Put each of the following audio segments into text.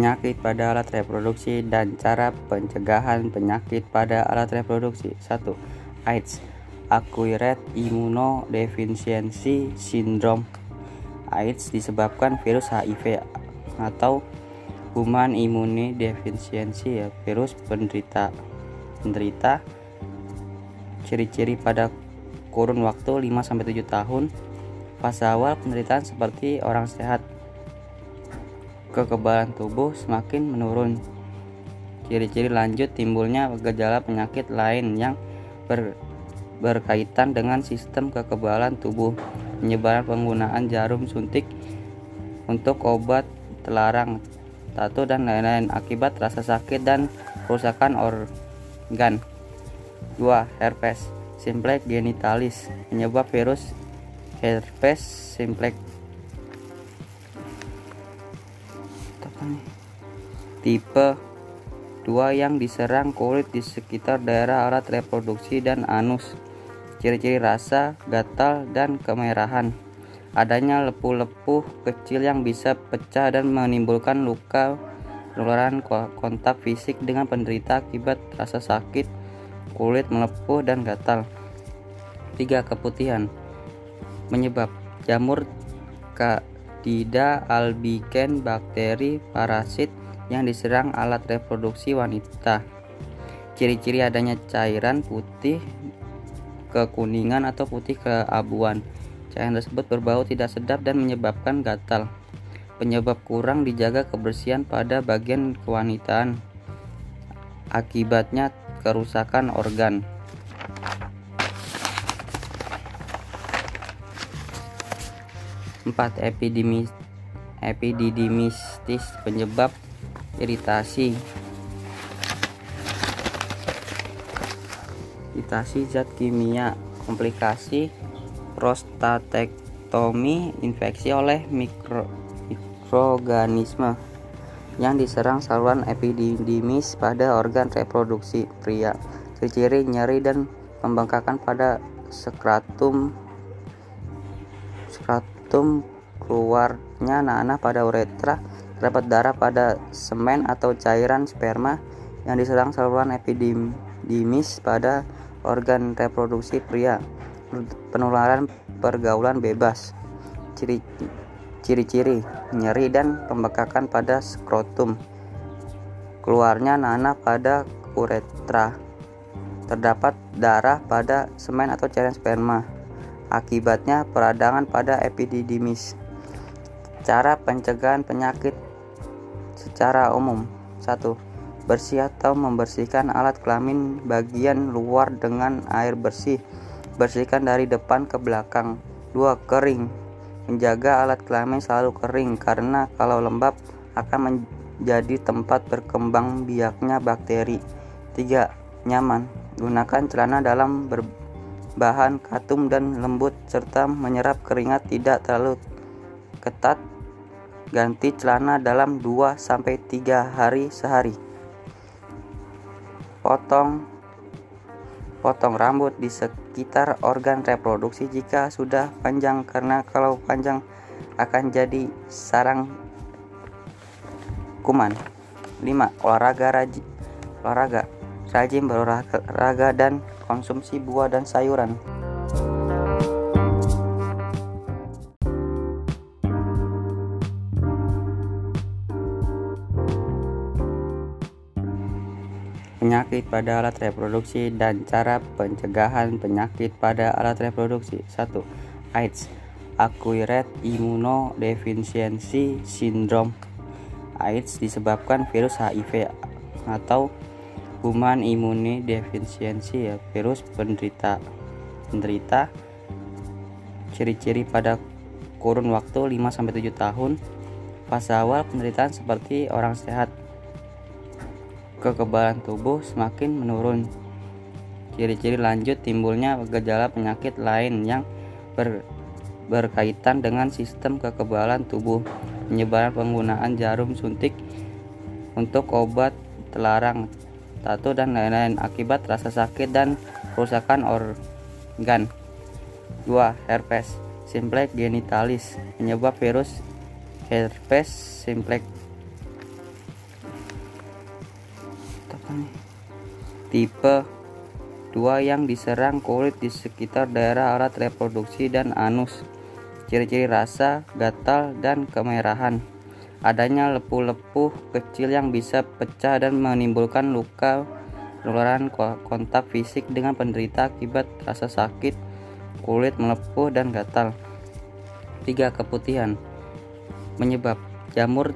Penyakit pada alat reproduksi dan cara pencegahan penyakit pada alat reproduksi. 1. AIDS Acquired Immunodeficiency Syndrome. AIDS disebabkan virus HIV atau Human Immunodeficiency ya, virus penderita. Penderita ciri-ciri pada kurun waktu 5-7 tahun. Fase awal penderitaan seperti orang sehat kekebalan tubuh semakin menurun. Ciri-ciri lanjut timbulnya gejala penyakit lain yang ber, berkaitan dengan sistem kekebalan tubuh, penyebaran penggunaan jarum suntik untuk obat terlarang, tato dan lain-lain akibat rasa sakit dan kerusakan organ. 2. Herpes simplex genitalis penyebab virus herpes simplex Tipe 2 yang diserang kulit di sekitar daerah alat reproduksi dan anus. Ciri-ciri rasa, gatal, dan kemerahan. Adanya lepuh-lepuh kecil yang bisa pecah dan menimbulkan luka penularan kontak fisik dengan penderita akibat rasa sakit, kulit melepuh dan gatal. 3. Keputihan Menyebab jamur Candida albicans bakteri parasit yang diserang alat reproduksi wanita. Ciri-ciri adanya cairan putih kekuningan atau putih keabuan. Cairan tersebut berbau tidak sedap dan menyebabkan gatal. Penyebab kurang dijaga kebersihan pada bagian kewanitaan. Akibatnya kerusakan organ. Empat epidemis epididymistis penyebab iritasi. Iritasi zat kimia komplikasi prostatektomi infeksi oleh mikro, mikroorganisme yang diserang saluran epididymis pada organ reproduksi pria ciri-ciri nyeri dan pembengkakan pada skratum skratum keluarnya nanah pada uretra terdapat darah pada semen atau cairan sperma yang diserang saluran epididymis pada organ reproduksi pria. Penularan pergaulan bebas. Ciri-ciri nyeri dan pembekakan pada skrotum. Keluarnya nanah pada uretra. Terdapat darah pada semen atau cairan sperma. Akibatnya peradangan pada epididymis. Cara pencegahan penyakit secara umum. 1. Bersih atau membersihkan alat kelamin bagian luar dengan air bersih. Bersihkan dari depan ke belakang. 2. Kering. Menjaga alat kelamin selalu kering karena kalau lembab akan menjadi tempat berkembang biaknya bakteri. 3. Nyaman. Gunakan celana dalam berbahan katum dan lembut serta menyerap keringat tidak terlalu ketat Ganti celana dalam 2 3 hari sehari. Potong potong rambut di sekitar organ reproduksi jika sudah panjang karena kalau panjang akan jadi sarang kuman. 5. Olahraga rajin olahraga rajin berolahraga dan konsumsi buah dan sayuran. Penyakit pada alat reproduksi dan cara pencegahan penyakit pada alat reproduksi 1. AIDS Acquired Immunodeficiency Syndrome AIDS disebabkan virus HIV atau Human Immunodeficiency ya, virus penderita penderita. Ciri-ciri pada kurun waktu 5-7 tahun. Fase awal penderitaan seperti orang sehat. Kekebalan tubuh semakin menurun. Ciri-ciri lanjut timbulnya gejala penyakit lain yang ber, berkaitan dengan sistem kekebalan tubuh, penyebaran penggunaan jarum suntik untuk obat terlarang, tato dan lain-lain akibat rasa sakit dan kerusakan organ. 2. Herpes simplex genitalis penyebab virus herpes simplex Tipe 2 yang diserang kulit di sekitar daerah alat reproduksi dan anus. Ciri-ciri rasa, gatal, dan kemerahan. Adanya lepuh-lepuh kecil yang bisa pecah dan menimbulkan luka penularan kontak fisik dengan penderita akibat rasa sakit, kulit melepuh dan gatal. 3. Keputihan Menyebab jamur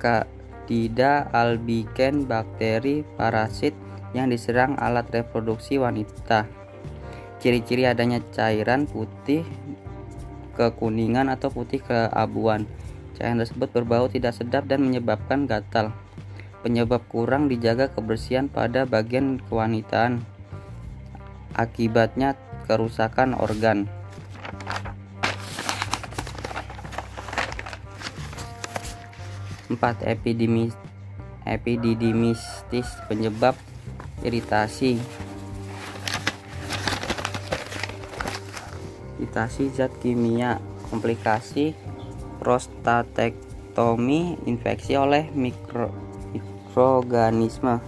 Candida albicans bakteri parasit yang diserang alat reproduksi wanita. Ciri-ciri adanya cairan putih kekuningan atau putih keabuan. Cairan tersebut berbau tidak sedap dan menyebabkan gatal. Penyebab kurang dijaga kebersihan pada bagian kewanitaan. Akibatnya kerusakan organ. Empat epidemis epididymistis penyebab iritasi iritasi zat kimia komplikasi prostatektomi infeksi oleh mikro, mikroorganisme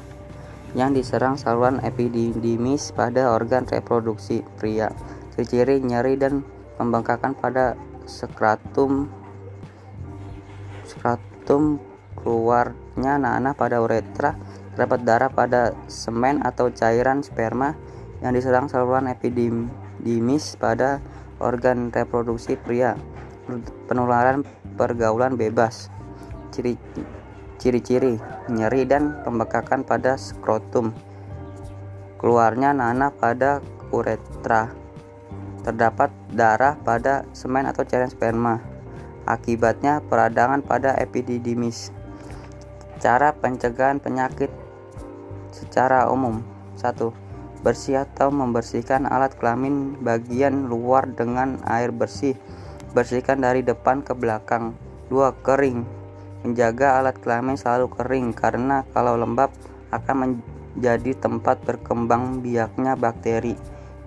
yang diserang saluran epididymis pada organ reproduksi pria ciri-ciri nyeri dan pembengkakan pada skratum skratum keluarnya nanah pada uretra terdapat darah pada semen atau cairan sperma yang diserang saluran epididymis pada organ reproduksi pria. Penularan pergaulan bebas. Ciri-ciri nyeri dan pembekakan pada skrotum. Keluarnya nanah pada uretra. Terdapat darah pada semen atau cairan sperma. Akibatnya peradangan pada epididymis. Cara pencegahan penyakit secara umum. 1. Bersih atau membersihkan alat kelamin bagian luar dengan air bersih. Bersihkan dari depan ke belakang. 2. Kering. Menjaga alat kelamin selalu kering karena kalau lembab akan menjadi tempat berkembang biaknya bakteri.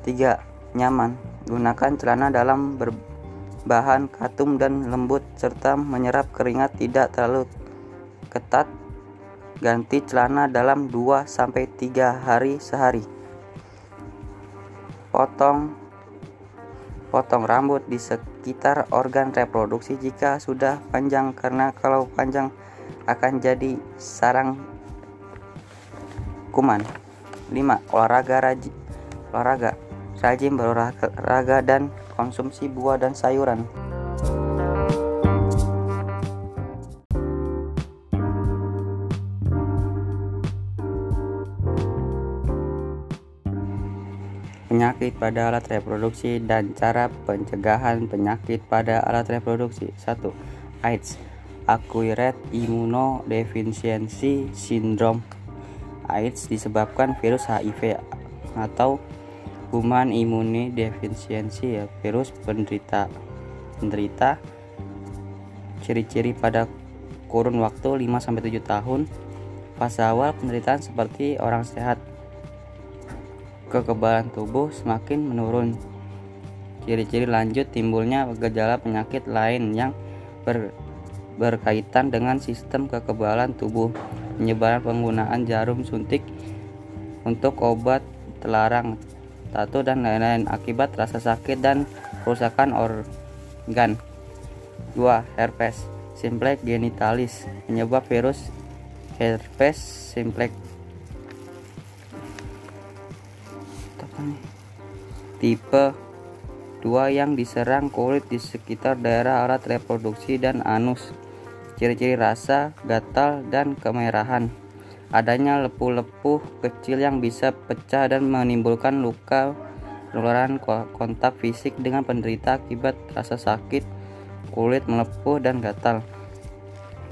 3. Nyaman. Gunakan celana dalam berbahan katum dan lembut serta menyerap keringat tidak terlalu ketat Ganti celana dalam 2-3 hari sehari. Potong potong rambut di sekitar organ reproduksi jika sudah panjang karena kalau panjang akan jadi sarang kuman. 5. Olahraga rajin olahraga rajin berolahraga dan konsumsi buah dan sayuran. Penyakit pada alat reproduksi dan cara pencegahan penyakit pada alat reproduksi. 1. AIDS. Acquired Immunodeficiency Syndrome. AIDS disebabkan virus HIV atau Human Immunodeficiency ya, virus penderita penderita ciri-ciri pada kurun waktu 5-7 tahun. Fase awal penderitaan seperti orang sehat kekebalan tubuh semakin menurun. Ciri-ciri lanjut timbulnya gejala penyakit lain yang ber, berkaitan dengan sistem kekebalan tubuh, penyebaran penggunaan jarum suntik untuk obat terlarang, tato dan lain-lain akibat rasa sakit dan kerusakan organ. 2. Herpes simplex genitalis penyebab virus herpes simplex Tipe 2 yang diserang kulit di sekitar daerah alat reproduksi dan anus. Ciri-ciri rasa, gatal, dan kemerahan. Adanya lepuh-lepuh kecil yang bisa pecah dan menimbulkan luka penularan kontak fisik dengan penderita akibat rasa sakit, kulit melepuh dan gatal.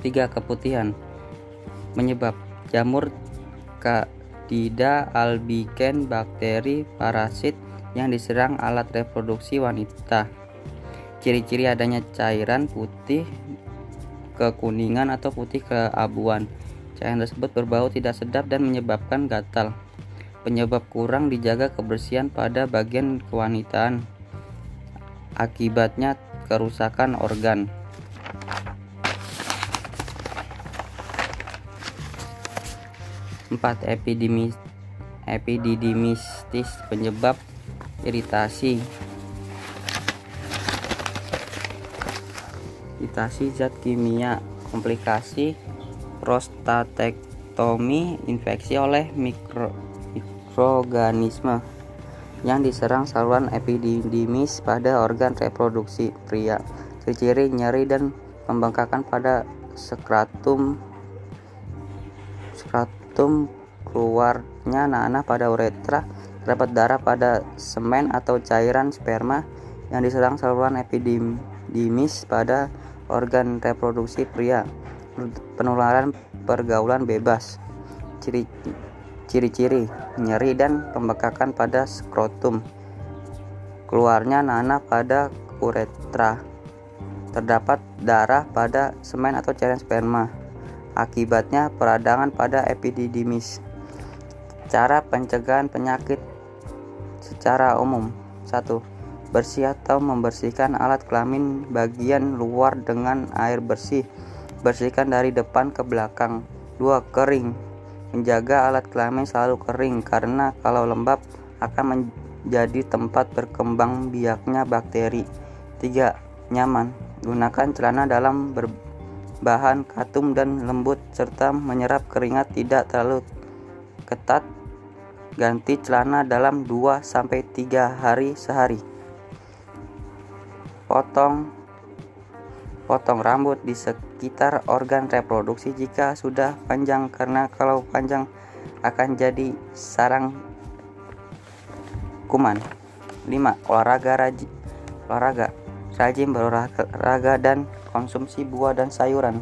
3. Keputihan Menyebab jamur Candida albicans bakteri parasit yang diserang alat reproduksi wanita. Ciri-ciri adanya cairan putih kekuningan atau putih keabuan. Cairan tersebut berbau tidak sedap dan menyebabkan gatal. Penyebab kurang dijaga kebersihan pada bagian kewanitaan. Akibatnya kerusakan organ. 4. Epidemis epididymistis penyebab iritasi iritasi zat kimia komplikasi prostatektomi infeksi oleh mikro, mikroorganisme yang diserang saluran epididymis pada organ reproduksi pria ciri-ciri nyeri dan pembengkakan pada skratum skratum keluarnya nanah pada uretra, terdapat darah pada semen atau cairan sperma yang diserang saluran epididymis pada organ reproduksi pria, penularan pergaulan bebas, ciri-ciri nyeri dan pembekakan pada skrotum, keluarnya nanah pada uretra, terdapat darah pada semen atau cairan sperma, akibatnya peradangan pada epididymis. Cara pencegahan penyakit secara umum 1. Bersih atau membersihkan alat kelamin bagian luar dengan air bersih. Bersihkan dari depan ke belakang. 2. Kering. Menjaga alat kelamin selalu kering karena kalau lembab akan menjadi tempat berkembang biaknya bakteri. 3. Nyaman. Gunakan celana dalam berbahan katum dan lembut serta menyerap keringat tidak terlalu ketat ganti celana dalam 2 sampai 3 hari sehari. Potong potong rambut di sekitar organ reproduksi jika sudah panjang karena kalau panjang akan jadi sarang kuman. 5. Olahraga rajin olahraga rajin berolahraga dan konsumsi buah dan sayuran.